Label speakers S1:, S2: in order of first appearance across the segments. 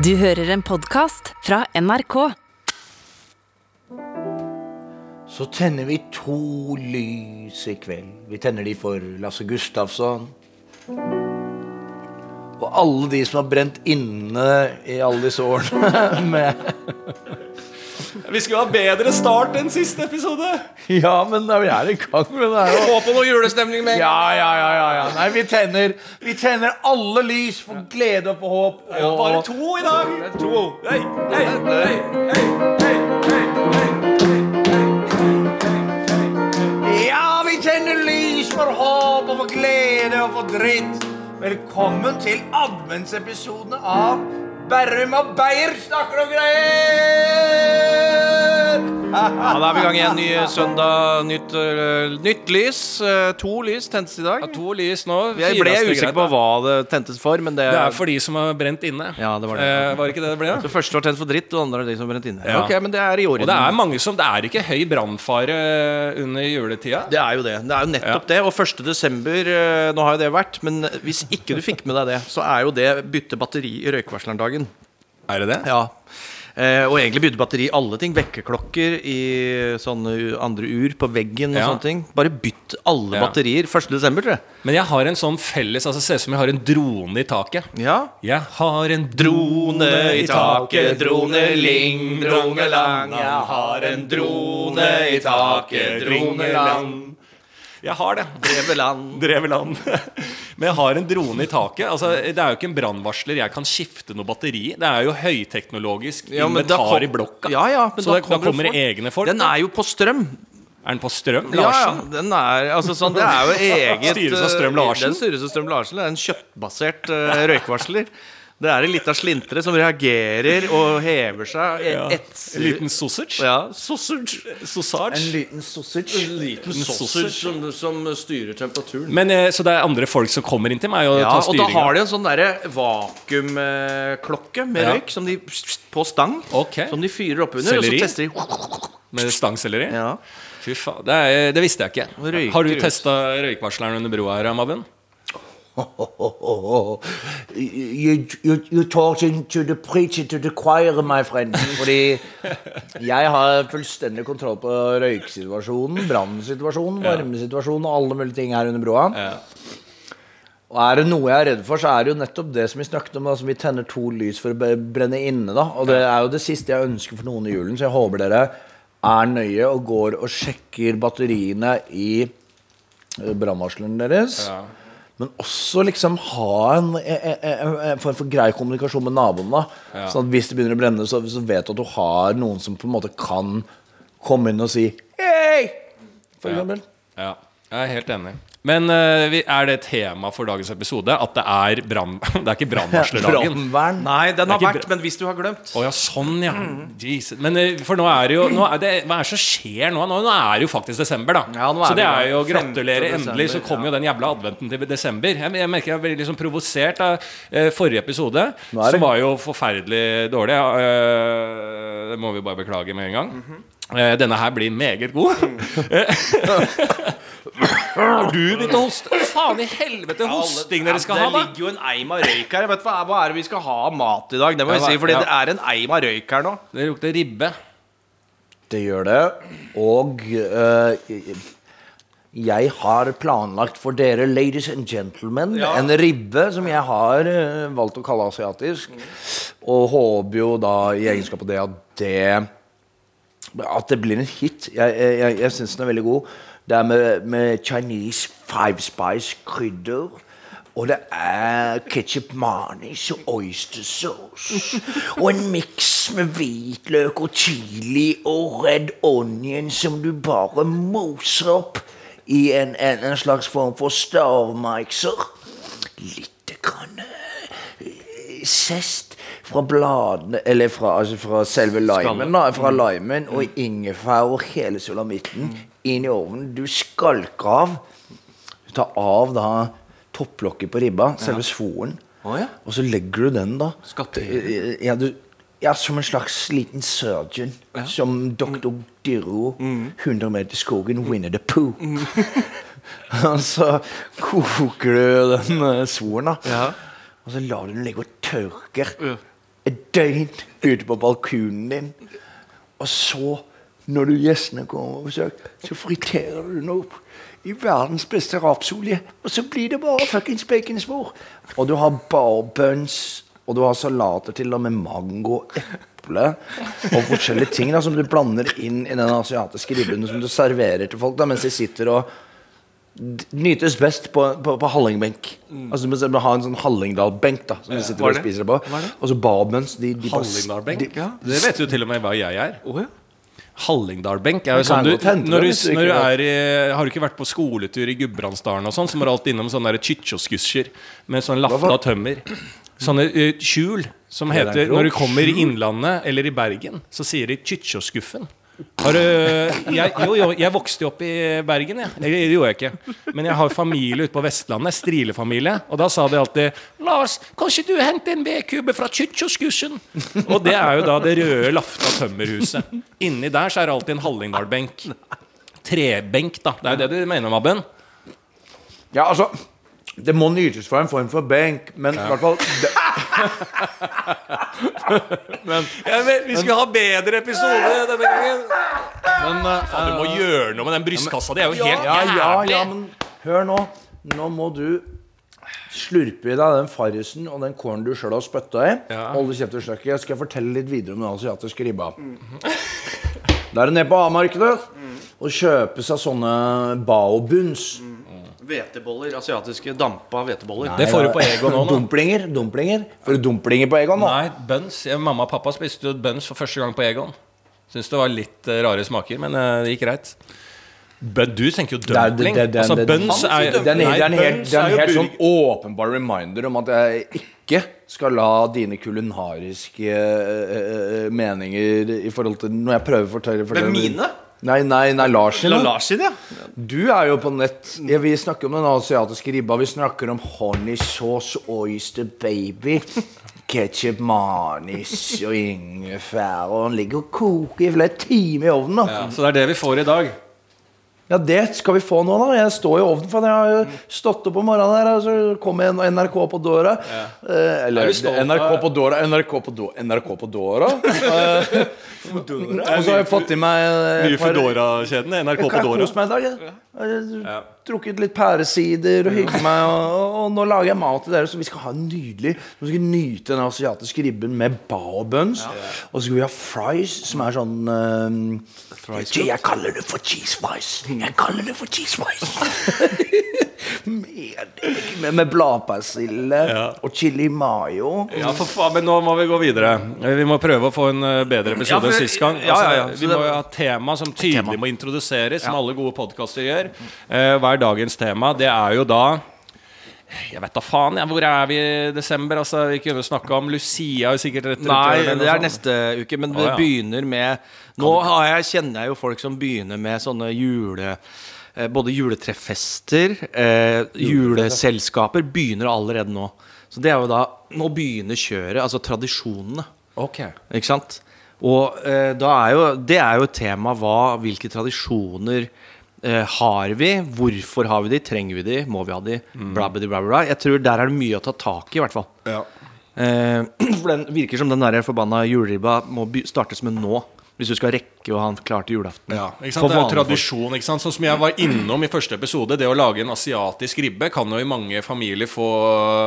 S1: Du hører en podkast fra NRK.
S2: Så tenner vi to lys i kveld. Vi tenner de for Lasse Gustafsson. Og alle de som har brent inne i alle disse årene med
S3: Vi skulle ha bedre start enn siste episode.
S2: Ja, men vi er i gang med det her.
S4: Få på noe julestemning med
S2: Ja, ja, ja, ja, ja. Nei, vi tenner, vi tenner alle lys for glede og for håp. Og,
S3: Bare to i dag.
S4: To.
S3: Hei, hei, hei, hei, hei, hei, hei.
S2: Ja, vi tenner lys for håp og for glede og for dritt. Velkommen til adventsepisodene av Berrum og Beyer snakker om greier!
S4: Ja, Da er vi i gang igjen. Ny søndag, nytt, øh, nytt lys. Øh, to lys tentes i dag.
S3: Ja, to lys nå.
S4: Jeg ble
S3: er
S4: usikker
S3: greit,
S4: på
S3: da.
S4: hva det tentes for, men det,
S3: Det er for de som har brent inne.
S4: Ja, det var det.
S3: Eh, var ikke det det ble? da?
S4: Det første var tent for dritt, og andre er de som brent inne.
S3: Ja.
S4: Ok, men det er i orden.
S3: Og det er mange som Det er ikke høy brannfare under juletida.
S4: Det er jo det. Det er jo nettopp det. Og 1. desember, øh, nå har jo det vært, men hvis ikke du fikk med deg det, så er jo det bytte batteri i røykvarsleren-dagen.
S3: Er det det?
S4: Ja. Eh, og egentlig bytte batteri i alle ting. Vekkerklokker i sånne andre ur på veggen og
S3: Ja.
S4: sånne ting. Bare bytt alle
S3: Ja.
S4: batterier 1. desember, tror jeg.
S3: Men jeg har en sånn felles Altså Ser ut som jeg har en drone i taket.
S4: Ja.
S3: Jeg har en drone i taket, droneling, dronelang. Jeg har en drone i taket, dronelang. Jeg har det.
S4: Dreveland.
S3: Dreveland. Men jeg har en drone i taket. Altså, det er jo ikke en brannvarsler jeg kan skifte noe batteri i. Det er jo høyteknologisk
S4: Ja,
S3: inventar
S4: kom-
S3: i blokka.
S4: Ja, ja, men
S3: Så
S4: da
S3: da,
S4: kommer
S3: kommer
S4: det
S3: egne folk.
S4: Den er jo på strøm.
S3: Er den på strøm?
S4: Ja, ja, den er, altså, sånn, det er jo eget
S3: Styres av Strøm
S4: eh,
S3: Larsen?
S4: Den styres av Strøm Larsen. Det er en kjøttbasert uh, røykvarsler. Det er en lita slintre som reagerer og hever seg.
S3: Ja. En liten sausage?
S4: Ja, sausage.
S3: Sausage?
S2: En liten sausage.
S4: En liten sausage som, som styrer temperaturen.
S3: Men eh, Så det er andre folk som kommer inn til meg og
S4: Ja,
S3: tar
S4: og da har de en sånn derre vakuumklokke med
S3: Ja.
S4: røyk som de på stang.
S3: Okay.
S4: Som de fyrer oppunder, og så tester de
S3: Med stangselleri?
S4: ja.
S3: Fy faen, det, er, det visste jeg ikke.
S4: Røyker
S3: Har du testa røykvarsleren under broa her, Mabben?
S2: You, you, you talking to the preacher to the choir, my friend. Fordi jeg har fullstendig kontroll på røyksituasjonen, brannsituasjonen, varmesituasjonen og alle mulige ting her under broa. Og er det noe jeg er redd for, så er det jo nettopp det som vi snakket om. Altså, vi tenner to lys for å brenne inne. da Og det er jo det siste jeg ønsker for noen i julen, så jeg håper dere er nøye og går og sjekker batteriene i eh, brannvarsleren deres. Men også liksom ha en, en, en, en form for grei kommunikasjon med naboen. da Sånn at hvis det begynner å brenne, så, så vet du at du har noen som på en måte kan komme inn og si hei! For eksempel.
S3: Ja, jeg er helt enig. Men eh, er det tema for dagens episode at det er brann... Det er ikke brannvarslerdagen?
S2: Brannvern.
S4: Nei, den har vært, men hvis du har glemt
S3: Å ja, sånn, ja. Jesus. Men eh, for nå er det jo nå er det, Hva er det som skjer nå? Nå nå er det jo faktisk desember, da.
S4: Ja, nå er
S3: så det er jo
S4: 5.
S3: Gratulerer. Endelig så kommer jo den jævla adventen til desember. Jeg, jeg merker jeg blir liksom provosert av eh, forrige episode, som var jo forferdelig dårlig. Ja, det må vi bare beklage med en gang.
S4: Mm
S3: -hmm. denne her blir meget god. Har du begynt å hoste? Hva faen i helvete hosting dere skal
S4: det
S3: ha, da?
S4: ligger jo en eim av røyk her. Vet du hva, hva er det vi skal ha av mat i dag? Det må vi si,
S3: ja.
S4: det er en eim av røyk her nå.
S3: Det lukter ribbe.
S2: Det gjør det. Og uh, jeg har planlagt for dere, ladies and gentlemen,
S4: Ja.
S2: en ribbe som jeg har uh, valgt å kalle asiatisk. Og håper jo da i egenskap av det at det At det blir en hit. Jeg, jeg, jeg, jeg syns den er veldig god. Det er med, med Chinese five spice krydder. Og det er ketsjup manis og oyster sauce. Og en miks med hvitløk og chili og red onion som du bare moser opp i en, en, en slags form for stavmikser. Litt grann eh, zest fra bladene Eller fra, altså fra selve limen, da. Fra limen og ingefær og hele sulamitten inn i ovnen. Du skalker av. Du tar av da topplokket på ribba, selve svoren.
S4: Oh, ja.
S2: Og så legger du den, da
S4: Skatter.
S2: ja, du, ja, som en slags liten surgeon. Som Dr. Dyrro, 100 meter i skogen, Winner the Pooh. og så koker du den uh, svoren, da.
S4: Ja.
S2: Og så lar du den ligge og tørke. Et døgn ute på balkonen din. Og så, når du gjestene kommer på besøk, så friterer du den opp i verdens beste rapsolje. Og så blir det bare fuckings baconspor. Og du har barbuns, og du har salater til og med mango, eple og forskjellige ting da, som du blander inn i den asiatiske ribben som du serverer til folk da, mens de sitter og Nytes best på, på, på hallingbenk. Altså med, med, ha en sånn Hallingdal-benk da som du sitter
S3: er
S2: og spiser på. Og så babens. de, de
S3: Hallingdal-benk?
S2: de-
S3: Ja. Det vet du til og med hva jeg er.
S4: Oh, ja.
S3: Hallingdalbenk er jo sånn du, når, du, når du er i, Har du ikke vært på skoletur i Gudbrandsdalen og sånn, så må du alltid innom sånne chichoskusjer med sånn lafta tømmer. Sånne uh, skjul som
S2: er
S3: heter Når du kommer i Innlandet eller i Bergen, så sier de chichoskuffen. Har du jeg, Jo, jo, jeg vokste jo opp i Bergen, jeg. Det gjorde jeg ikke. Men jeg har familie ute på Vestlandet. Strilefamilie. Og da sa de alltid 'Lars, kanskje du henter en vedkubbe fra Kytjoskussen?' Og det er jo da det røde lafta tømmerhuset. Inni der så er det alltid en Hallingdal-benk. Trebenk, da. Det er jo det du mener, Mabben?
S2: Ja, altså Det må nytes for en form for benk, men i hvert fall det,
S3: vi skulle ha bedre episode denne gangen.
S2: men, uh,
S3: Faen, du må gjøre noe med den brystkassa. Det er jo helt
S2: ja, ja,
S3: jævlig.
S2: ja, men hør nå. Nå må du slurpe i deg den farrisen og den kålen du sjøl har spytta i.
S3: Ja.
S2: Holde kjeft og sløkke. Jeg skal fortelle litt videre om den asiatiske ribba. Da er det ned på A-markedet og kjøpe seg sånne baobuns.
S4: Hveteboller. Asiatiske dampa hveteboller.
S3: Det får du på Egon nå.
S2: Dumplinger. dumplinger Får du dumplinger på Egon nå?
S3: Nei, buns. Jeg, mamma og pappa spiste buns for første gang på Egon. Syns det var litt eh, rare smaker, men eh, det gikk greit. But du tenker jo
S2: er-
S3: dumpling.
S2: det- det-
S3: altså,
S2: det-
S3: buns
S2: Han
S3: er
S2: sier. Det er en,
S3: Nei,
S2: det er en helt,
S3: buns
S2: det er en
S3: jo
S2: helt sånn
S3: burger-
S2: åpenbar reminder om at jeg ikke skal la dine kulinariske eh, eh, meninger i forhold til Når jeg prøver å fortelle, fortelle
S4: mine?
S2: Nei, nei, nei, Larsen. sin.
S4: La
S2: da.
S4: Ja.
S2: Du er jo på nett. Ja, vi snakker om den asiatiske ribba. Vi snakker om honey sauce, oyster baby. Ketchup, manis og ingefær. Og den ligger og koker i flere timer i ovnen. da
S3: Ja, så det er det vi får i dag.
S2: Ja, det skal vi få nå, da. Jeg står i ovnen, for jeg har jo stått opp om morgenen der, og så kommer NRK på døra. Eh, eller
S3: Er
S2: NRK på døra, NRK på døra NRK på dåra. Eh, og så har jeg fått i meg eh,
S3: Nye Foodora-kjeden. NRK
S2: Jeg
S3: døra
S2: har
S3: jeg
S2: kost meg i dag. Jeg. Drukket litt pæresider og hygget meg. Og, og, nå lager jeg mat til dere, så vi skal ha en nydelig Vi skal nyte den asiatiske ribben med baobuns. Og så skal vi ha fries, som er sånn uh, jeg kaller det for cheese fries. Jeg kaller det for cheese fries. med, med, med bladpersille
S3: Ja.
S2: og chili mayo.
S3: Ja, for faen, men nå må vi gå videre. Vi må prøve å få en eh, bedre episode
S4: Ja,
S3: sist gang.
S4: ja, ja, ja.
S3: Altså, vi må jo ha tema som tydelig må introduseres, som alle gode podkaster gjør. Eh, hva er dagens tema? Det er jo da Jeg vet da faen, ja, hvor er vi i desember? Altså, Vi kunne snakka om Lucia. er sikkert rett
S4: Nei, det er neste uke. Men det oh,
S3: ja.
S4: begynner med Nå har jeg, kjenner jeg jo folk som begynner med sånne jule... eh, Både juletreffester, eh, juleselskaper begynner allerede nå. Så det er jo da Nå begynner kjøret, altså tradisjonene.
S3: Ok.
S4: Ikke sant? Og eh, er jo Det er jo et tema hva, hvilke tradisjoner eh, har vi? Hvorfor har vi de? Trenger vi de? Må vi ha de? Bla, bla, bla, bla. Jeg tror der er det mye å ta tak i, i hvert fall.
S3: Ja.
S4: Eh, for den virker som den der forbanna juleribba må startes med nå. Hvis du skal rekke å ha den klar til julaften.
S3: Ja, ikke sant? Det er jo tradisjon. ikke sant? Sånn som jeg var innom i første episode, det å lage en asiatisk ribbe kan jo i mange familier få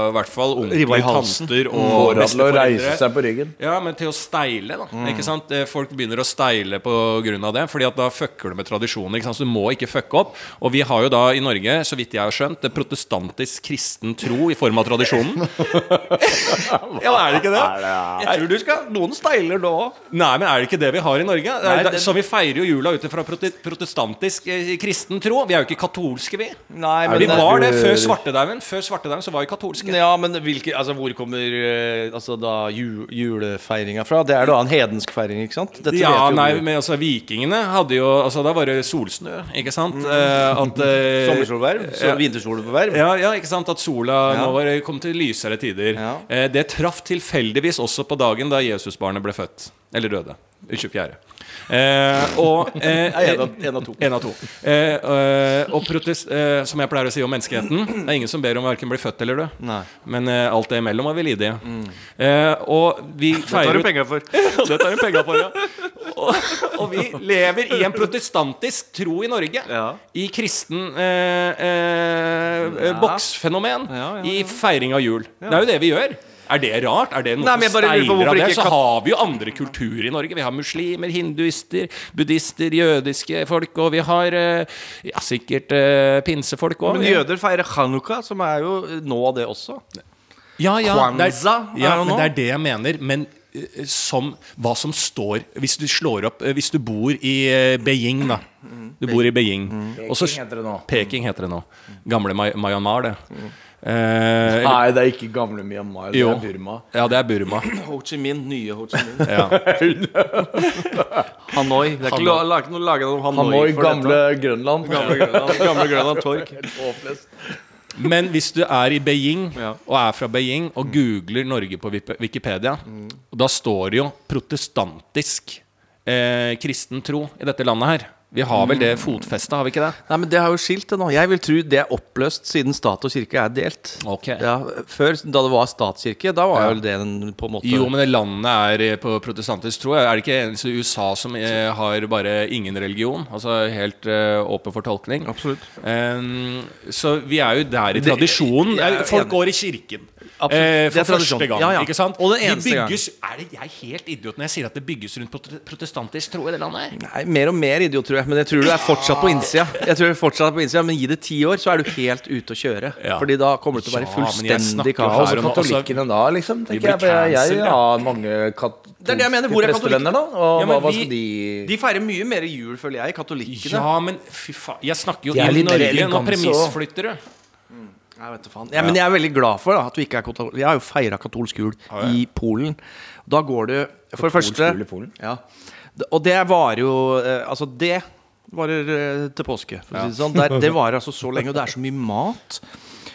S3: i hvert fall onkler, tanter og
S2: reise
S3: besteforeldre.
S2: seg på ryggen.
S3: Ja, men til å steile, da. Ikke sant? Eh, Folk begynner å steile på grunn av det, Fordi at da fucker du med tradisjonen. Ikke sant? Så du må ikke fucke opp. Og vi har jo da i Norge, så vidt jeg har skjønt, det protestantisk kristen tro i form av tradisjonen. ja, er det ikke det?
S4: Jeg tror du skal Noen steiler nå òg.
S3: Nei, men er det ikke det vi har i Norge? Er-
S4: Nei,
S3: det- Så vi feirer jo jula ut ifra protestantisk eh, kristen tro. Vi er jo ikke katolske, vi.
S4: Nei,
S2: men
S3: Vi var det før svartedauden. Før svartedauden så var vi katolske.
S4: Ja, men hvilke, altså, hvor kommer eh, altså, da ju, julefeiringa fra? Det er da en hedensk feiring, ikke sant? Dette
S3: Ja, nei, men altså Vikingene hadde jo Altså Da var det solsnø, ikke sant? Mm. at eh,
S4: Sommersolverv?
S3: Ja.
S4: Vintersolverv?
S3: Ja, ja, ikke sant? At sola
S4: Ja.
S3: nå var kom til lysere tider.
S4: Ja.
S3: Eh, det traff tilfeldigvis også på dagen da Jesusbarnet ble født. Eller døde. 24. Eh, og eh,
S4: En av, to.
S3: en av to. Eh, eh, og protest, eh, som jeg pleier å si om menneskeheten Det er ingen som ber om verken bli født eller dø.
S4: Nei.
S3: Men eh, alt det imellom er vi lidige. Eh, og vi
S4: Det tar du penger for.
S3: det tar for, ja. Og, og vi lever i en protestantisk tro i Norge.
S4: Ja.
S3: I kristen eh, eh,
S4: Ja.
S3: boksfenomen.
S4: Ja,
S3: I feiring av jul. Det er jo det vi gjør. Er det rart? Er det noe
S4: Nei,
S3: steiler av det?
S4: ikke
S3: Så har vi jo andre kulturer i Norge. Vi har muslimer, hinduister, buddhister, jødiske folk, og vi har eh, ja, sikkert uh, pinsefolk òg.
S4: Men jøder feirer chanukka, som er jo nå det også.
S3: Ja, ja, det er,
S4: er
S3: ja men det er det jeg mener. Men eh, som hva som står Hvis du slår opp eh, Hvis du bor i eh, Beijing, da. Du bor i Beijing. Mm.
S2: Peking heter det nå.
S3: Peking heter det nå. Gamle Myanmar, det. Eh,
S2: Nei, det er ikke gamle Myanmar. Det
S3: Jo.
S2: er Burma.
S3: ja, det er Burma.
S4: Ho Chi Minh, nye Ho Chi Minh.
S3: Ja.
S4: Hanoi. Det er ikke la- la- noe laget om Hanoi.
S2: Hanoi,
S4: for
S2: gamle
S4: dette.
S2: Grønland.
S4: Gamle Grønland. Gamle Grønland Torg.
S3: Men hvis du er i Beijing,
S4: Ja.
S3: og er fra Beijing, og googler Norge på Wikipedia, mm. da står det jo protestantisk eh, kristen tro i dette landet her. Vi har vel det fotfestet, har vi ikke det?
S4: Nei, men Det har jo skilt det nå. Jeg vil tro det er oppløst siden stat og kirke er delt.
S3: Ok.
S4: Ja, Før, da det var statskirke, da var vel det en på en måte
S3: Jo, men det landet er eh, på protestantisk tro. Er det ikke eneste USA som eh, har bare ingen religion? Altså helt eh, åpen for tolkning?
S4: Absolutt.
S3: Um, så vi er jo der i
S4: Det-
S3: tradisjonen.
S4: jeg er
S3: Folk går i kirken. Eh, for første gang.
S4: Ja, ja.
S3: Ikke sant?
S4: Og den
S3: De
S4: eneste gang.
S3: Er det jeg er helt idiot når jeg sier at det bygges rundt prote- protestantisk tro i det landet?
S4: Nei, Mer og mer idiot, tror jeg. Men jeg tror du er fortsatt på innsida. Jeg tror du er fortsatt på innsida Men gi det ti år, så er du helt ute å kjøre.
S3: Ja.
S4: Fordi da kommer det til å være
S3: Ja, men jeg
S4: fullstendig
S3: ja,
S4: kaos.
S2: Og katolikkene da, liksom? Tenker jeg, jeg, jeg har mange
S4: Det er det jeg mener. Hvor er
S2: katolske prestevenner, da. Og
S3: Ja,
S2: hva, hva
S3: vi-
S2: de
S4: De feirer mye mer jul, føler jeg, katolikkene.
S3: Ja, men fy faen. Jeg snakker jo i Norge. Nå
S2: elegante
S3: premissflytter du.
S4: Jeg vet faen. Ja, men jeg er veldig glad for da, at du ikke er katolsk. Jeg har jo feira katolsk jul i Polen. Da går du For det første
S2: Polen?
S4: Ja. Og det varer jo eh, Altså, det varer eh, til påske, for å si det sånn. Det, det varer altså så lenge, og det er så mye mat.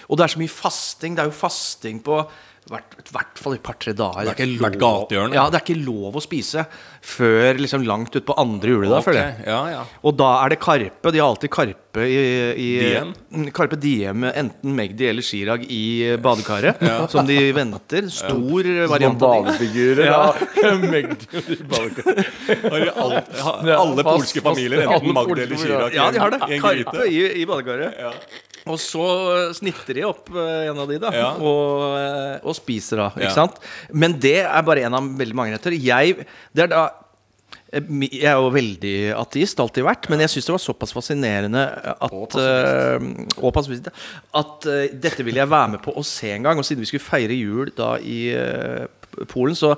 S4: Og det er så mye fasting. Det er jo fasting på i hvert, hvert fall et par-tre dager. Det er ikke lov-
S3: gatehjørne.
S4: Ja, det er ikke lov å spise før liksom langt utpå andre juledag,
S3: Okay. Ja, ja.
S4: Og da er det Karpe. De har alltid Karpe i, i
S3: Diem?
S4: Mm, Karpe Diem, enten Magdi eller Chirag i badekaret. Som de venter. Stor variant av det.
S2: badefigurer?
S4: Ja.
S2: Ja. Magdi- i
S3: badekaret. alle, polske familier, enten
S2: Magdi
S3: eller. Chirag,
S4: Ja, de har det.
S3: i en
S4: Karpe i, i badekaret. Og så snitter de opp eh, en av de, da.
S3: Ja.
S4: Og, eh, og spiser, da. Ikke
S3: Ja.
S4: sant? Men det er bare en av veldig mange retter. Jeg Det er da eh, jeg er jo veldig ateist, alltid vært, men jeg syns det var såpass fascinerende at
S3: Og
S4: eh, Og pasifist. At uh, dette ville jeg være med på å se en gang. Og siden vi skulle feire jul da i eh, Polen, så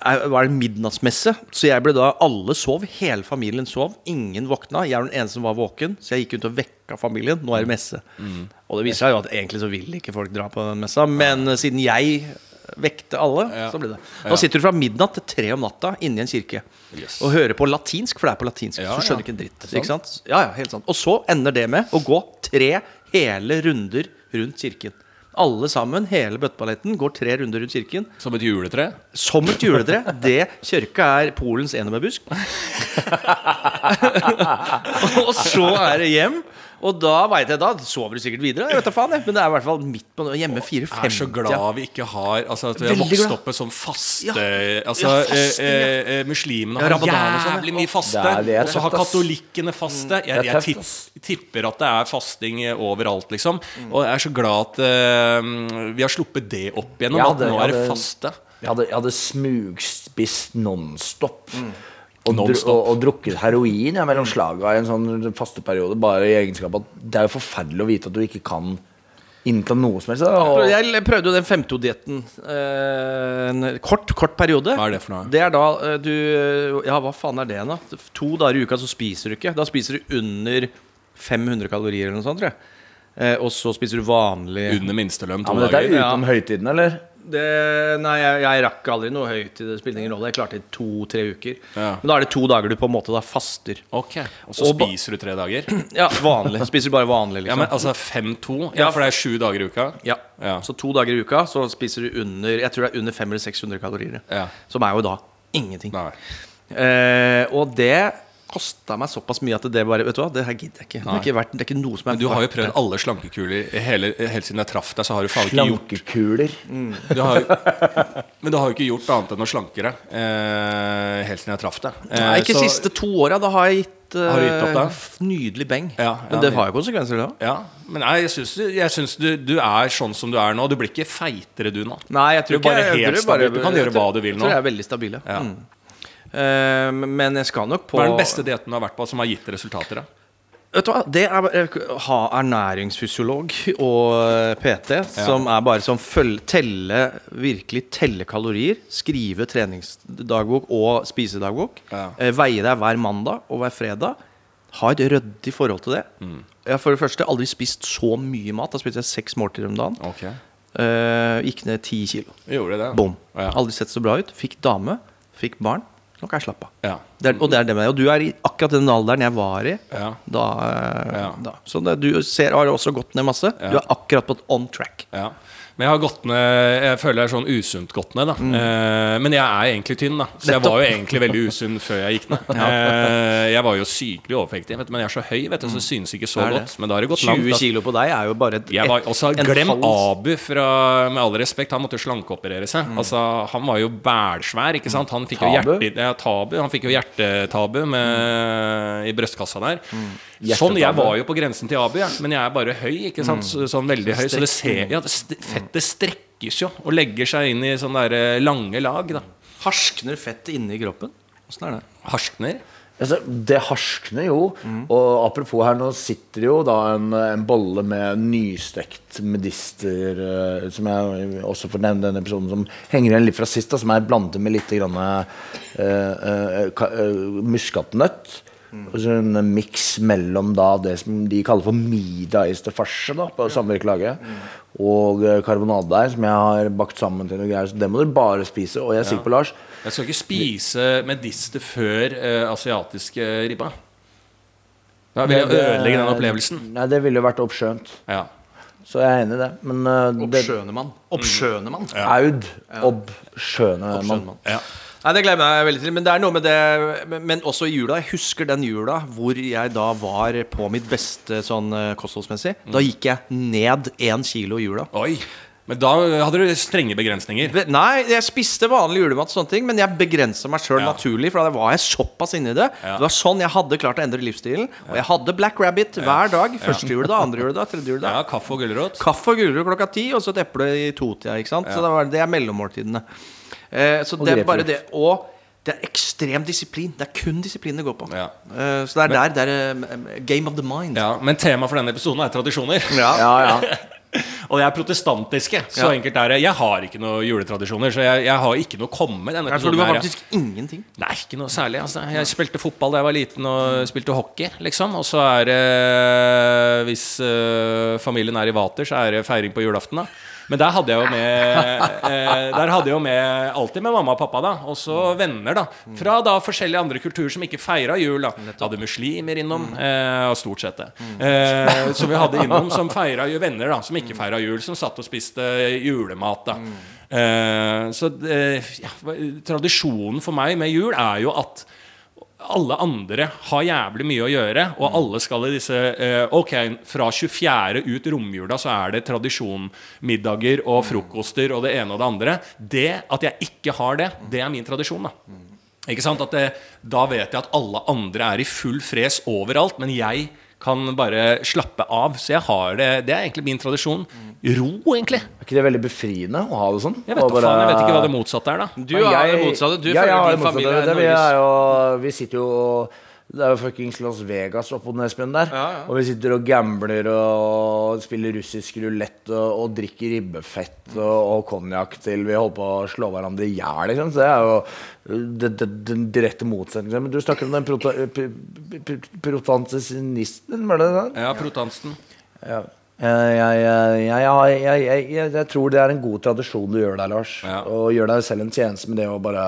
S4: er, var det midnattsmesse. Så jeg ble da Alle sov. Hele familien sov. Ingen våkna. Jeg var den eneste som var våken, så jeg gikk ut og vekka familien. Nå er det messe. Og det viser seg jo at egentlig så vil ikke folk dra på den messa, men ja. siden jeg vekte alle,
S3: Ja.
S4: så ble det.
S3: Nå
S4: Da sitter du fra midnatt til tre om natta inni en kirke
S3: Yes.
S4: og hører på latinsk, for det er på latinsk.
S3: Ja,
S4: så skjønner du ikke en dritt. Ikke sant? Ja, ja, helt sant. Og så ender det med å gå tre hele runder rundt kirken. Alle sammen, hele bøtteballetten, går tre runder rundt kirken.
S3: Som et juletre.
S4: Som et juletre. Det kirka er Polens enebærbusk. og så er det hjem. Og da veit jeg, da sover du sikkert videre. Jeg vet da faen jeg Men det er i hvert fall midt på hjemme
S3: Jeg er så
S4: 4.50.
S3: glad vi ikke har Altså at vi har
S4: Veldig
S3: vokst
S4: glad.
S3: opp med sånn faste
S4: Ja.
S3: Altså
S4: Ja, fasting,
S3: eh,
S4: ja.
S3: eh, eh, Muslimene har
S4: ramadan og sånn, ja.
S3: jævlig mye faste.
S2: Det er- det
S3: Og så har
S2: tøft, ass.
S3: katolikkene faste. Jeg,
S2: Det er
S3: jeg
S2: tøft,
S3: tipp, tipper at det er fasting eh, overalt, liksom. Og jeg er så glad at eh, vi har sluppet det opp igjennom.
S2: Ja,
S3: at nå er det faste.
S2: Jeg hadde, jeg hadde smugspist nonstop. Og, og, og drukket heroin ja, mellom slaga i en sånn faste periode. Bare i egenskap at det er jo forferdelig å vite at du ikke kan innta noe som helst. Og,
S4: Jeg prøvde jo den 5-2-dietten eh, en kort, kort periode.
S3: Hva er det for noe?
S4: Det er da eh, du Ja, hva faen er det, da? To dager i uka så spiser du ikke. Da spiser du under 500 kalorier eller noe sånt, tror jeg. Eh, og så spiser du vanlig
S3: Under minstelønn to ja,
S2: men dette er
S3: utenom
S4: Ja.
S2: høytiden, eller?
S4: Det, Nei, jeg, jeg rakk aldri noe høyt i det. spilte ingen rolle. Jeg klarte det i to-tre uker.
S3: Ja.
S4: Men da er det to dager du på en måte da faster.
S3: Ok, Og så
S4: Og
S3: spiser du tre dager?
S4: Ja, vanlig. Spiser bare vanlig,
S3: Ja,
S4: liksom.
S3: men altså 5-2? Ja, for det er sju dager i uka?
S4: Ja.
S3: Ja.
S4: Så to dager i uka så spiser du under Jeg tror det er under 500-600 kalorier.
S3: Ja.
S4: Som er jo da ingenting.
S3: Nei.
S4: Eh, og det kosta meg såpass mye at det bare Vet du hva, det her gidder jeg ikke. Det er ikke, verdt, det er ikke noe som er
S3: Men du har jo prøvd alle slankekuler hele, helt siden jeg traff deg. Så har du faen ikke gjort
S2: Slankekuler.
S3: du har, Men du har jo ikke gjort annet enn å slanke deg eh, helt siden jeg traff deg. Eh,
S4: Nei, ikke
S3: så-
S4: siste to åra. Da har jeg gitt eh,
S3: Har du gitt opp
S4: det? nydelig beng.
S3: Ja, ja,
S4: Men det har jo konsekvenser, det òg.
S3: Ja, men nei, jeg syns, du, jeg syns du, du er sånn som du er nå. Du blir ikke feitere du nå.
S4: Nei, jeg tror
S3: Du ikke, bare
S4: jeg,
S3: helt
S4: jeg, bare-
S3: stabil. Du kan gjøre hva du vil nå.
S4: Jeg tror jeg er veldig stabil, ja.
S3: Ja.
S4: Mm. Eh, men jeg skal nok på
S3: Hva er den beste dietten du har vært på som har gitt resultater? da?
S4: Vet du hva, Det er ha ernæringsfysiolog og PT, PT, som er bare som følge, telle Virkelig telle kalorier. Skrive treningsdagbok og spisedagbok.
S3: Ja.
S4: eh, Veie deg hver mandag og hver fredag. Ha et ryddig forhold til det.
S3: Mm.
S4: Jeg har for det første aldri spist så mye mat. Da spiste jeg seks måltider om dagen.
S3: Okay.
S4: Eh, gikk ned ti kilo.
S3: Gjorde det?
S4: Bom.
S3: Ja.
S4: Aldri sett så bra ut. Fikk dame, fikk barn. Nå kan jeg slappe av.
S3: Ja.
S4: Det er, og det er det med. Og du er i akkurat den alderen jeg var i.
S3: Ja.
S4: Da, da. Så det, du ser, har også gått ned masse. Du er akkurat på et on track.
S3: Ja. Men jeg har gått ned Jeg føler jeg er sånn usunt gått ned, da. Eh, men jeg er egentlig tynn, da. Så jeg var jo egentlig veldig usunn før jeg gikk ned. Eh, jeg var jo sykelig overvektig, vet du, men jeg er så høy, vet du, så det synes ikke så godt. Men da har det gått langt.
S4: 20 kilo på deg er jo bare et,
S3: Jeg var,
S4: et-
S3: også,
S4: en
S3: glem
S4: hals.
S3: Abu, fra, med all respekt. Han måtte jo slankeoperere seg. Altså, han var jo bælsvær. ikke sant? Han fikk jo
S2: Tabu?
S3: hjerte, ja, tabu. Han fikk jo hjertetabu med, i brystkassa der. Sånn, Jeg var jo på grensen til Abu, men jeg er bare høy. ikke sant? Så, sånn veldig høy. Så det ser, ja, fettet strekkes jo og legger seg inn i sånne der eh, lange lag. da
S4: Harskner fettet inni kroppen? Åssen er det?
S3: Harskner.
S2: Altså, det harskner jo. Og apropos her, nå sitter det jo da en, en bolle med nystekt medister, uh, som jeg også får nevne denne episoden, som henger igjen litt fra sist, da, som er blandet med litt grann, uh, uh, ka- eh, muskatnøtt. Og så en miks mellom da det som de kaller for middaiste farse da, på samvirkelaget, og eh, karbonadedeig, som jeg har bakt sammen til noe greier. Så det må dere bare spise. Og jeg er sikker på Lars
S3: Jeg skal ikke spise medister før uh, asiatiske ribba. Da vil jeg ødelegge den opplevelsen.
S2: Nei, det ville jo vært oppskjønt.
S3: Ja.
S2: Så jeg er enig i det. Men uh, Oppskjønemann.
S4: Oppskjønemann. Oppskjønemann.
S2: Aud.
S4: Oppskjønemann.
S3: Ja.
S4: Nei, Det gleder jeg veldig til. Men det er noe med det Men, også i jula. Jeg husker den jula hvor jeg da var på mitt beste sånn eh, kostholdsmessig. Da gikk jeg ned én kilo i jula.
S3: Oi. Men da hadde du strenge begrensninger.
S4: Nei, jeg spiste vanlig julemat, og sånne ting men jeg begrensa meg sjøl
S3: Ja.
S4: naturlig. For da var jeg såpass inni det.
S3: Ja.
S4: Det var sånn jeg hadde klart å endre livsstilen. Og jeg hadde Black Rabbit hver dag. Første juledag, andre juledag, tredje juledag.
S3: Ja, Kaffe og gulrot.
S4: Kaffe og gulrot klokka ti, og så et eple i totida. Ikke sant? Så det, var, det er mellommåltidene. Eh, så det er bare det. Og det er ekstrem disiplin. Det er kun disiplin det går på.
S3: Ja.
S4: Eh, så det er der det er eh, game of the mind.
S3: Ja, Men temaet for denne episoden er tradisjoner.
S4: Ja.
S2: Ja, ja.
S3: Og jeg er protestantiske. Så
S4: Ja.
S3: enkelt er det. Jeg har ikke noen juletradisjoner, så jeg, jeg har ikke noe å komme med. denne
S4: du
S3: har
S4: har
S3: her, ja.
S4: faktisk ingenting.
S3: Nei, ikke noe særlig. Altså. Jeg spilte fotball da jeg var liten, og spilte hockey, liksom. Og så er det Hvis uh, familien er i vater, så er det feiring på julaften, da. Men der hadde jeg jo med eh, Der hadde jeg jo med alltid med mamma og pappa, da. Og så venner, da. Fra da forskjellige andre kulturer som ikke feira jul. da Nettopp. Hadde muslimer innom, eh, og stort sett det. Eh, så vi hadde innom som feira venner, da som ikke feira jul, som satt og spiste julemat, da. Eh, så eh, ja, tradisjonen for meg med jul er jo at alle andre har jævlig mye å gjøre, og alle skal i disse eh, Ok, fra 24. ut romjula så er det tradisjonmiddager og frokoster og det ene og det andre. Det at jeg ikke har det, det er min tradisjon, da. Ikke sant? At det, da vet jeg at alle andre er i full fres overalt, men jeg kan bare slappe av. Så jeg har det Det er egentlig min tradisjon. Ro, egentlig.
S2: Er ikke det veldig befriende å ha det sånn?
S3: Jeg vet,
S2: bare-
S3: faen, jeg vet ikke hva det motsatte er, da.
S4: Du har det motsatte. Du
S2: ja,
S4: føler din familie er
S2: Det, vi, er
S4: Norges
S2: jo, vi sitter jo Det er jo fuckings Las Vegas oppå Nesbyen der.
S4: Ja, ja.
S2: Og vi sitter og gambler og spiller russisk rulett og, og drikker ribbefett og, og konjakk til vi holder på å slå hverandre i hjel. Liksom. Så det er jo det, det, den direkte motsetningen. Men du snakker om den prota, pr- pr- var det det?
S3: Ja, protansten.
S2: Ja. Jeg, jeg, jeg, jeg, jeg, jeg, jeg, jeg tror det er en god tradisjon du gjør der, Lars.
S3: Ja.
S2: Og gjør deg selv en tjeneste med det å bare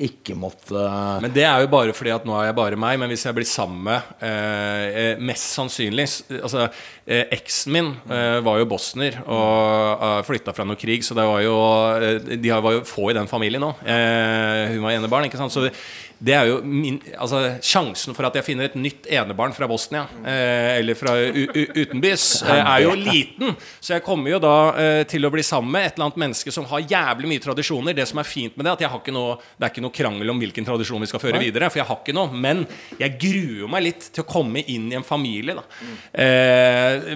S2: ikke måtte
S3: Men det er jo bare fordi at nå er jeg bare meg. Men hvis jeg blir sammen med eh, eh, Mest sannsynlig Altså, eksen min eh, var jo bosner og uh, flytta fra noe krig, så det var jo eh, De var jo få i den familien òg. Eh, hun var enebarn, ikke sant. Så det, er jo min Altså, sjansen for at jeg finner et nytt enebarn fra Bosnia, eh, eller fra utenbys, eh, er jo liten. Så jeg kommer jo da eh, til å bli sammen med et eller annet menneske som har jævlig mye tradisjoner. Det som er fint med det, at jeg har ikke noe, det er ikke noe krangel om hvilken tradisjon vi skal føre videre. For jeg har ikke noe. Men jeg gruer meg litt til å komme inn i en familie da.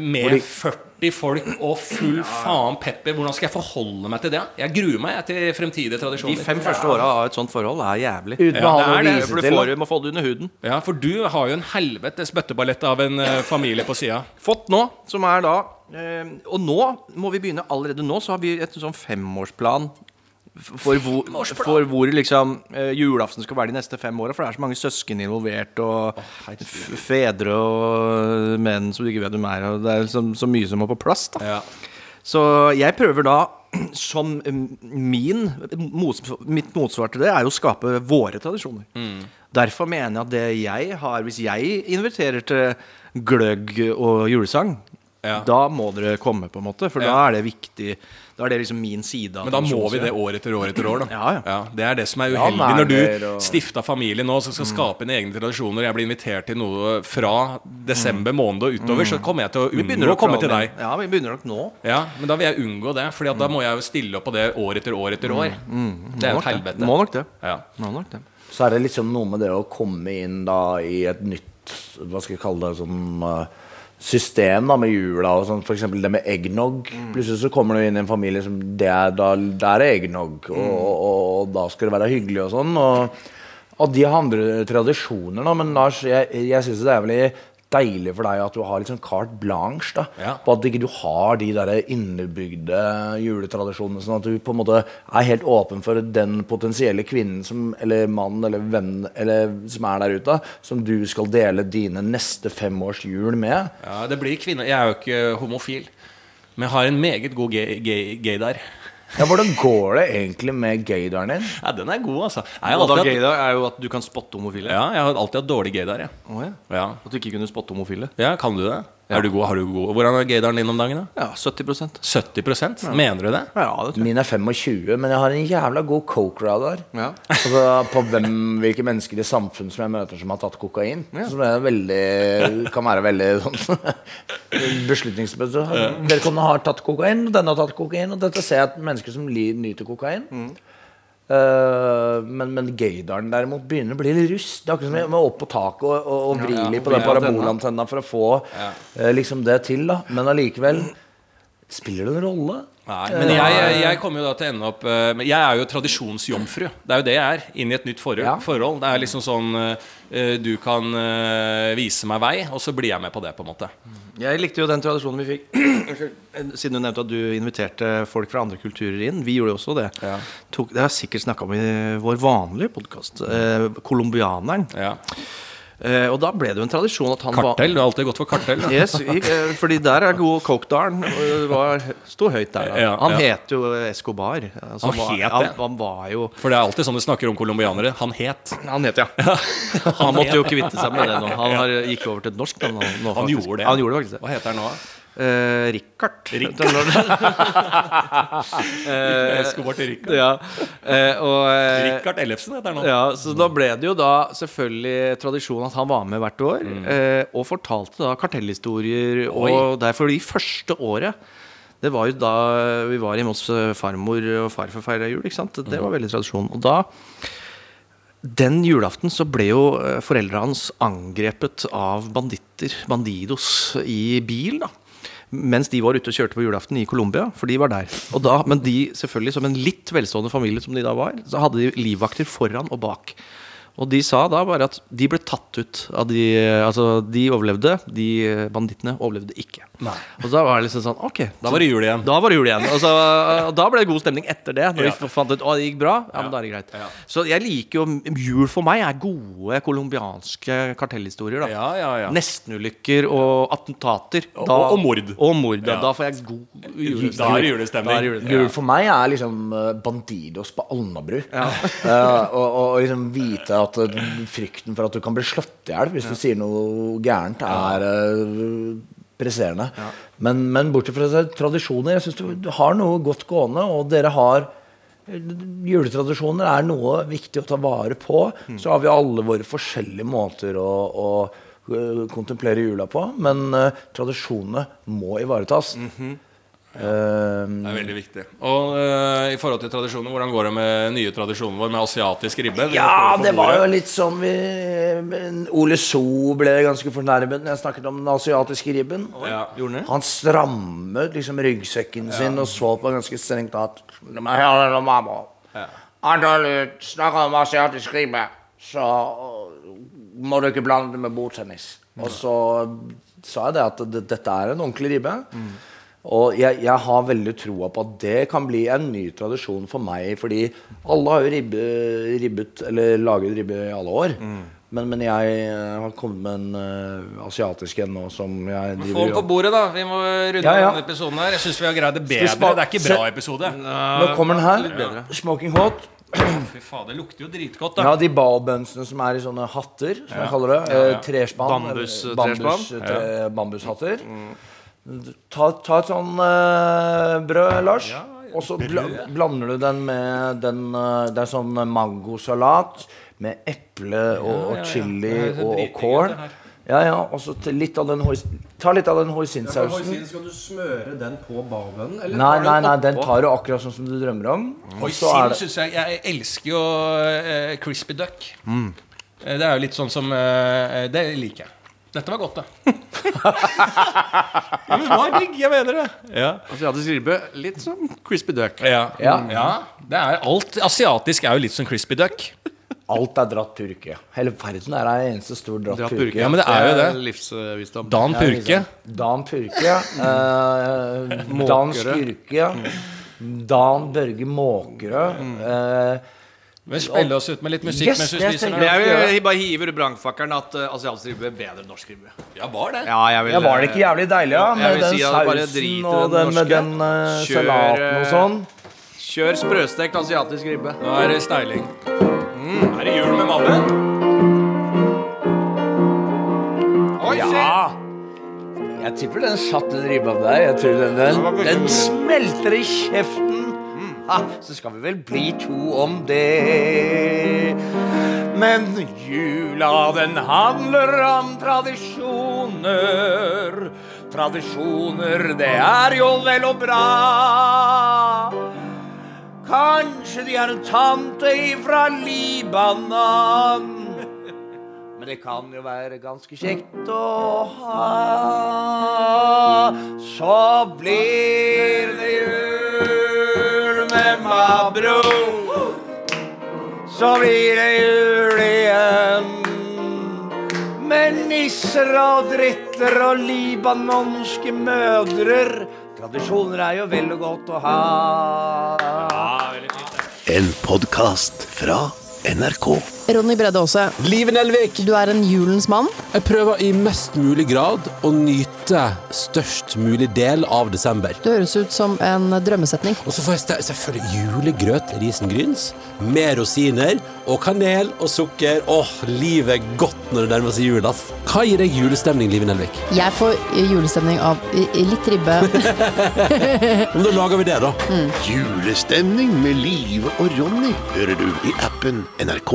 S3: Med 40 folk og full faen pepper. Hvordan skal jeg forholde meg til det? Jeg gruer meg jeg, til fremtidige
S4: De fem første åra av et sånt forhold er jævlig.
S2: Uten
S3: Ja,
S2: å ha
S3: det
S2: noe
S3: er
S2: å
S3: det,
S2: vise
S4: For du får, må få det under huden.
S3: Ja, for du har jo en helvetes bøtteballett av en eh, familie på sida.
S4: Fått nå, som er da eh, Og nå må vi begynne allerede nå, så har vi et sånn femårsplan for hvor, for hvor liksom eh, julaften skal være de neste fem åra. For det er så mange søsken involvert, og oh, fedre og menn som du ikke vet hvem er. Og det er så, så mye som må på plass.
S3: Ja.
S4: Så jeg prøver da, som mm, min mot, Mitt motsvar til det er jo å skape våre tradisjoner.
S3: Mm.
S4: Derfor mener jeg at det jeg har Hvis jeg inviterer til gløgg og julesang,
S3: Ja.
S4: da må dere komme, på en måte. For da er det viktig. Da er det liksom min side av
S3: Men da må vi det år etter år etter år, da.
S4: Ja, ja.
S3: det er det som er
S2: Ja,
S3: uheldig når du
S2: og-
S3: stifta familie nå, som skal skape dine egne tradisjoner. Jeg blir invitert til noe fra desember måned og utover, så kommer jeg til å unngå å komme til deg.
S4: Ja, vi begynner nok nå.
S3: Ja, Men da vil jeg unngå det, Fordi at da må jeg jo stille opp på det år etter år etter år. Det er jo et helvete.
S4: Må nok det.
S3: Ja.
S4: Må nok det.
S2: Så er det liksom noe med det å komme inn da i et nytt Hva skal jeg kalle det sånn eh, system da med jula og sånn. F.eks. det med eggnog. Plutselig så kommer du inn i en familie som det er, da, Der er eggnog, og, og, og da skal det være hyggelig og sånn. Og, og de har andre tradisjoner, da, men Lars, jeg, jeg syns det er veldig deilig for deg at du har litt sånn carte blanche. da
S3: Ja.
S2: På at ikke du har de der innebygde juletradisjonene. Sånn at du på en måte er helt åpen for den potensielle kvinnen som, eller mannen eller venn eller, som er der ute, som du skal dele dine neste fem års jul med.
S3: ja, det blir kvinner. Jeg er jo ikke homofil, men jeg har en meget god gay, gay, gay der.
S2: Ja, Hvordan går det egentlig med gaydaren din?
S3: Ja, den er god, altså. Jeg har alltid hatt,
S4: er jo at du kan spotte homofile.
S3: ja, jeg har alltid hatt dårlig gaydar. Ja.
S4: Oh, ja.
S3: Ja.
S4: At du ikke kunne spotte homofile.
S3: ja, kan du det? Er du god? Har du god? Hvordan er gaydaren din om dagen, da?
S4: Ja, 70%
S3: 70 Mener du det?
S4: Ja, det tror jeg.
S2: Min er 25, men jeg har en jævla god coke-radar.
S4: Ja.
S2: Altså, på hvem, hvilke mennesker i samfunnet som jeg møter som har tatt kokain. Som er veldig, kan være veldig sånn beslutningsbestemte. Vedkommende har tatt kokain, og denne har tatt kokain. Og dette ser jeg at mennesker som nyter kokain. Eh, men, men gaydaren derimot begynner å bli litt rust. Det er akkurat som jeg må opp på taket og, og, og vri litt på den parabolantenna for å få uh, liksom det til. da Men allikevel spiller det en rolle.
S3: Nei, men jeg, jeg, jeg kommer jo da til å ende opp eh, Jeg er jo tradisjonsjomfru. Det er jo det jeg er. Inn i et nytt forhold. Det er liksom sånn eh, Du kan eh, vise meg vei, og så blir jeg med på det, på en måte.
S4: Jeg likte jo den tradisjonen vi fikk. Siden du nevnte at du inviterte folk fra andre kulturer inn. Vi gjorde jo også det.
S3: Ja.
S4: Tok, det har jeg sikkert snakka om i vår vanlige podkast. Eh, Colombianeren.
S3: Ja.
S4: Eh, og da ble det jo en tradisjon at han
S3: Kartell. Du har alltid gått for kartell. Da.
S4: Yes, uh, fordi der er god Coke-dalen. Var, sto høyt der.
S3: Ja,
S4: han
S3: ja.
S4: het jo Escobar. Altså,
S3: Han
S4: var,
S3: het det?
S4: han, han var jo
S3: For det er alltid sånn du snakker om colombianere. Han het.
S4: Han het, ja. Han måtte jo kvitte seg med det nå. Han har, gikk over til et norsk navn.
S3: Han gjorde det.
S4: Han gjorde faktisk.
S3: Hva heter han nå?
S4: Eh, Richard.
S3: Escobar til Rikard.
S4: ja. Uh, og, uh,
S3: Rikard Ellefsen heter han nå.
S4: ja, så da ble det jo da selvfølgelig tradisjon at han var med hvert år. Eh, og fortalte da kartellhistorier.
S3: Oi.
S4: Og derfor de første året Det var jo da vi var hjemme hos farmor og farfar feira jul. ikke sant? Det var veldig tradisjon. Og da den julaften så ble jo foreldra hans angrepet av banditter, bandidos, i bil. da mens de var ute og kjørte på julaften i Colombia, for de var der. Da, men de, selvfølgelig som en litt velstående familie som de da var, så hadde de livvakter foran og bak. Og de sa da bare at de ble tatt ut av de Altså, de overlevde, de bandittene overlevde ikke. Og da var det liksom sånn Ok,
S3: Da var det jul igjen.
S4: da var det jul igjen. Og, så, og da ble det god stemning etter det. Når
S3: Ja.
S4: vi fant ut å, det gikk bra. Ja, men da er det greit
S3: Ja.
S4: Så jeg liker jo Jul for meg er gode colombianske kartellhistorier. da
S3: Ja, ja, ja.
S4: Nestenulykker og attentater.
S3: Og- og mord.
S4: Og mord, ja.
S3: Ja.
S4: Da får jeg god julestemning.
S3: Da er det julestemning.
S4: Da julestemning.
S2: Jul for meg er liksom eh, Bandidos på Alnabru. Ja. og, og, og liksom vite at eh, frykten for at du kan bli slått i hjel hvis du sier noe gærent, er eh, presserende. Men, men bortsett fra tradisjoner Jeg syns du, du har noe godt gående, og dere har Juletradisjoner er noe viktig å ta vare på. Så har vi alle våre forskjellige måter å, å kontemplere jula på. Men uh, tradisjonene må ivaretas.
S3: Det er veldig viktig. Og uh, i forhold til tradisjoner, hvordan går det med nye tradisjoner vår med asiatisk ribbe?
S2: Ja, det var jo litt sånn vi Ole So ble ganske fornærmet når jeg snakket om den asiatiske ribben.
S3: ja.
S2: Han strammet liksom ryggsekken sin og så på ganske strengt at Når du snakker om asiatisk ribbe, så må du ikke blande det med bordtennis. Og så sa jeg det at dette er en ordentlig ribbe. Og jeg, jeg har veldig troa på at det kan bli en ny tradisjon for meg. Fordi alle har jo ribbe, ribbet, eller laget ribbe i alle år. Men, men jeg eh, har kommet med en uh, asiatisk en nå som jeg driver Få
S3: den på bordet, da. Vi må runde
S2: Ja, ja.
S3: denne episoden her. Jeg syns vi har greid det bedre. Det er ikke bra episode.
S2: Nå kommer den her.
S4: Ja.
S2: Smoking hot.
S3: Fy faen, det lukter jo dritgodt, da.
S2: Ja, de baobunsene som er i sånne hatter, som jeg kaller det. Eh, Trespann.
S4: Bambus-
S2: Bambus, bambushatter. Ta, ta et sånn uh, brød, Lars. Og så bl blander du den med den uh, Det er sånn mangosalat med eple og,
S3: ja,
S2: og chili og, og kål. Ja, ja, og så litt av den Ta litt av den hoisinsausen.
S5: Skal du smøre den på bavbønnen?
S2: Nei, nei, nei, den tar du akkurat sånn som du drømmer om.
S3: Hoisin
S2: det
S3: syns jeg Jeg elsker jo uh, crispy duck. Mm. Det er jo litt sånn som uh, Det liker jeg. Dette var godt, det. men det var digg, jeg mener det. Ja.
S4: Asiatisk ribbe, litt som crispy duck.
S3: Ja.
S2: Ja.
S3: ja. Det er alt asiatisk er jo litt som crispy duck.
S2: Alt er dratt purke. Hele verden er en eneste stor dratt,
S4: Dratt
S2: purke.
S3: Ja, men det er jo det.
S4: Livsvisdom.
S3: Dan
S2: Ja,
S3: Purke.
S2: liksom. Dan Purke. Eh, Dan Skurke. Dan Børge Måkerø. Eh,
S3: Vi spiller oss ut med litt musikk
S2: Yes,
S3: mens vi
S2: det
S3: spiser.
S2: tenker.
S4: Jeg vil bare hive ut brannfakkelen at uh, asiatisk ribbe er bedre enn norsk ribbe.
S3: Ja, var det?
S4: Ja, jeg vil,
S2: ja, var det ikke jævlig deilig, da?
S4: Ja,
S2: Med den
S4: si
S2: sausen og
S4: den
S2: den med den uh,
S4: Kjør,
S2: salaten og
S4: eh,
S2: sånn.
S4: Kjør sprøstekt asiatisk ribbe.
S3: Nå er det styling. Mm. Er det jul med Mabbe?
S2: Ja! Jeg tipper den satt den ribba der. Jeg tror den, den, den smelter i kjeften. Så skal vi vel bli to om det. Men jula, den handler om tradisjoner. Tradisjoner, det er jo vel og bra. Kanskje de har en tante ifra Libanon. Men det kan jo være ganske kjekt å ha. Så blir det jul med Mabro. Så blir det jul igjen. Med nisser og dritter og libanonske mødrer. Tradisjoner er jo vel og godt å ha.
S6: En podkast fra NRK.
S7: Ronny Bredde Aase,
S5: Live Nelvik!
S7: du er en julens mann.
S5: Jeg prøver i mest mulig grad å nyte størst mulig del av desember.
S7: Det høres ut som en drømmesetning.
S5: Og så får jeg selvfølgelig julegrøt risengryns med rosiner og kanel og sukker. Åh, livet er godt når det nærmer seg jul, ass. Hva gir deg julestemning, Live Nelvik?
S7: Jeg får julestemning av litt ribbe.
S5: Men da lager vi det, da.
S6: Julestemning med Live og Ronny hører du i appen NRK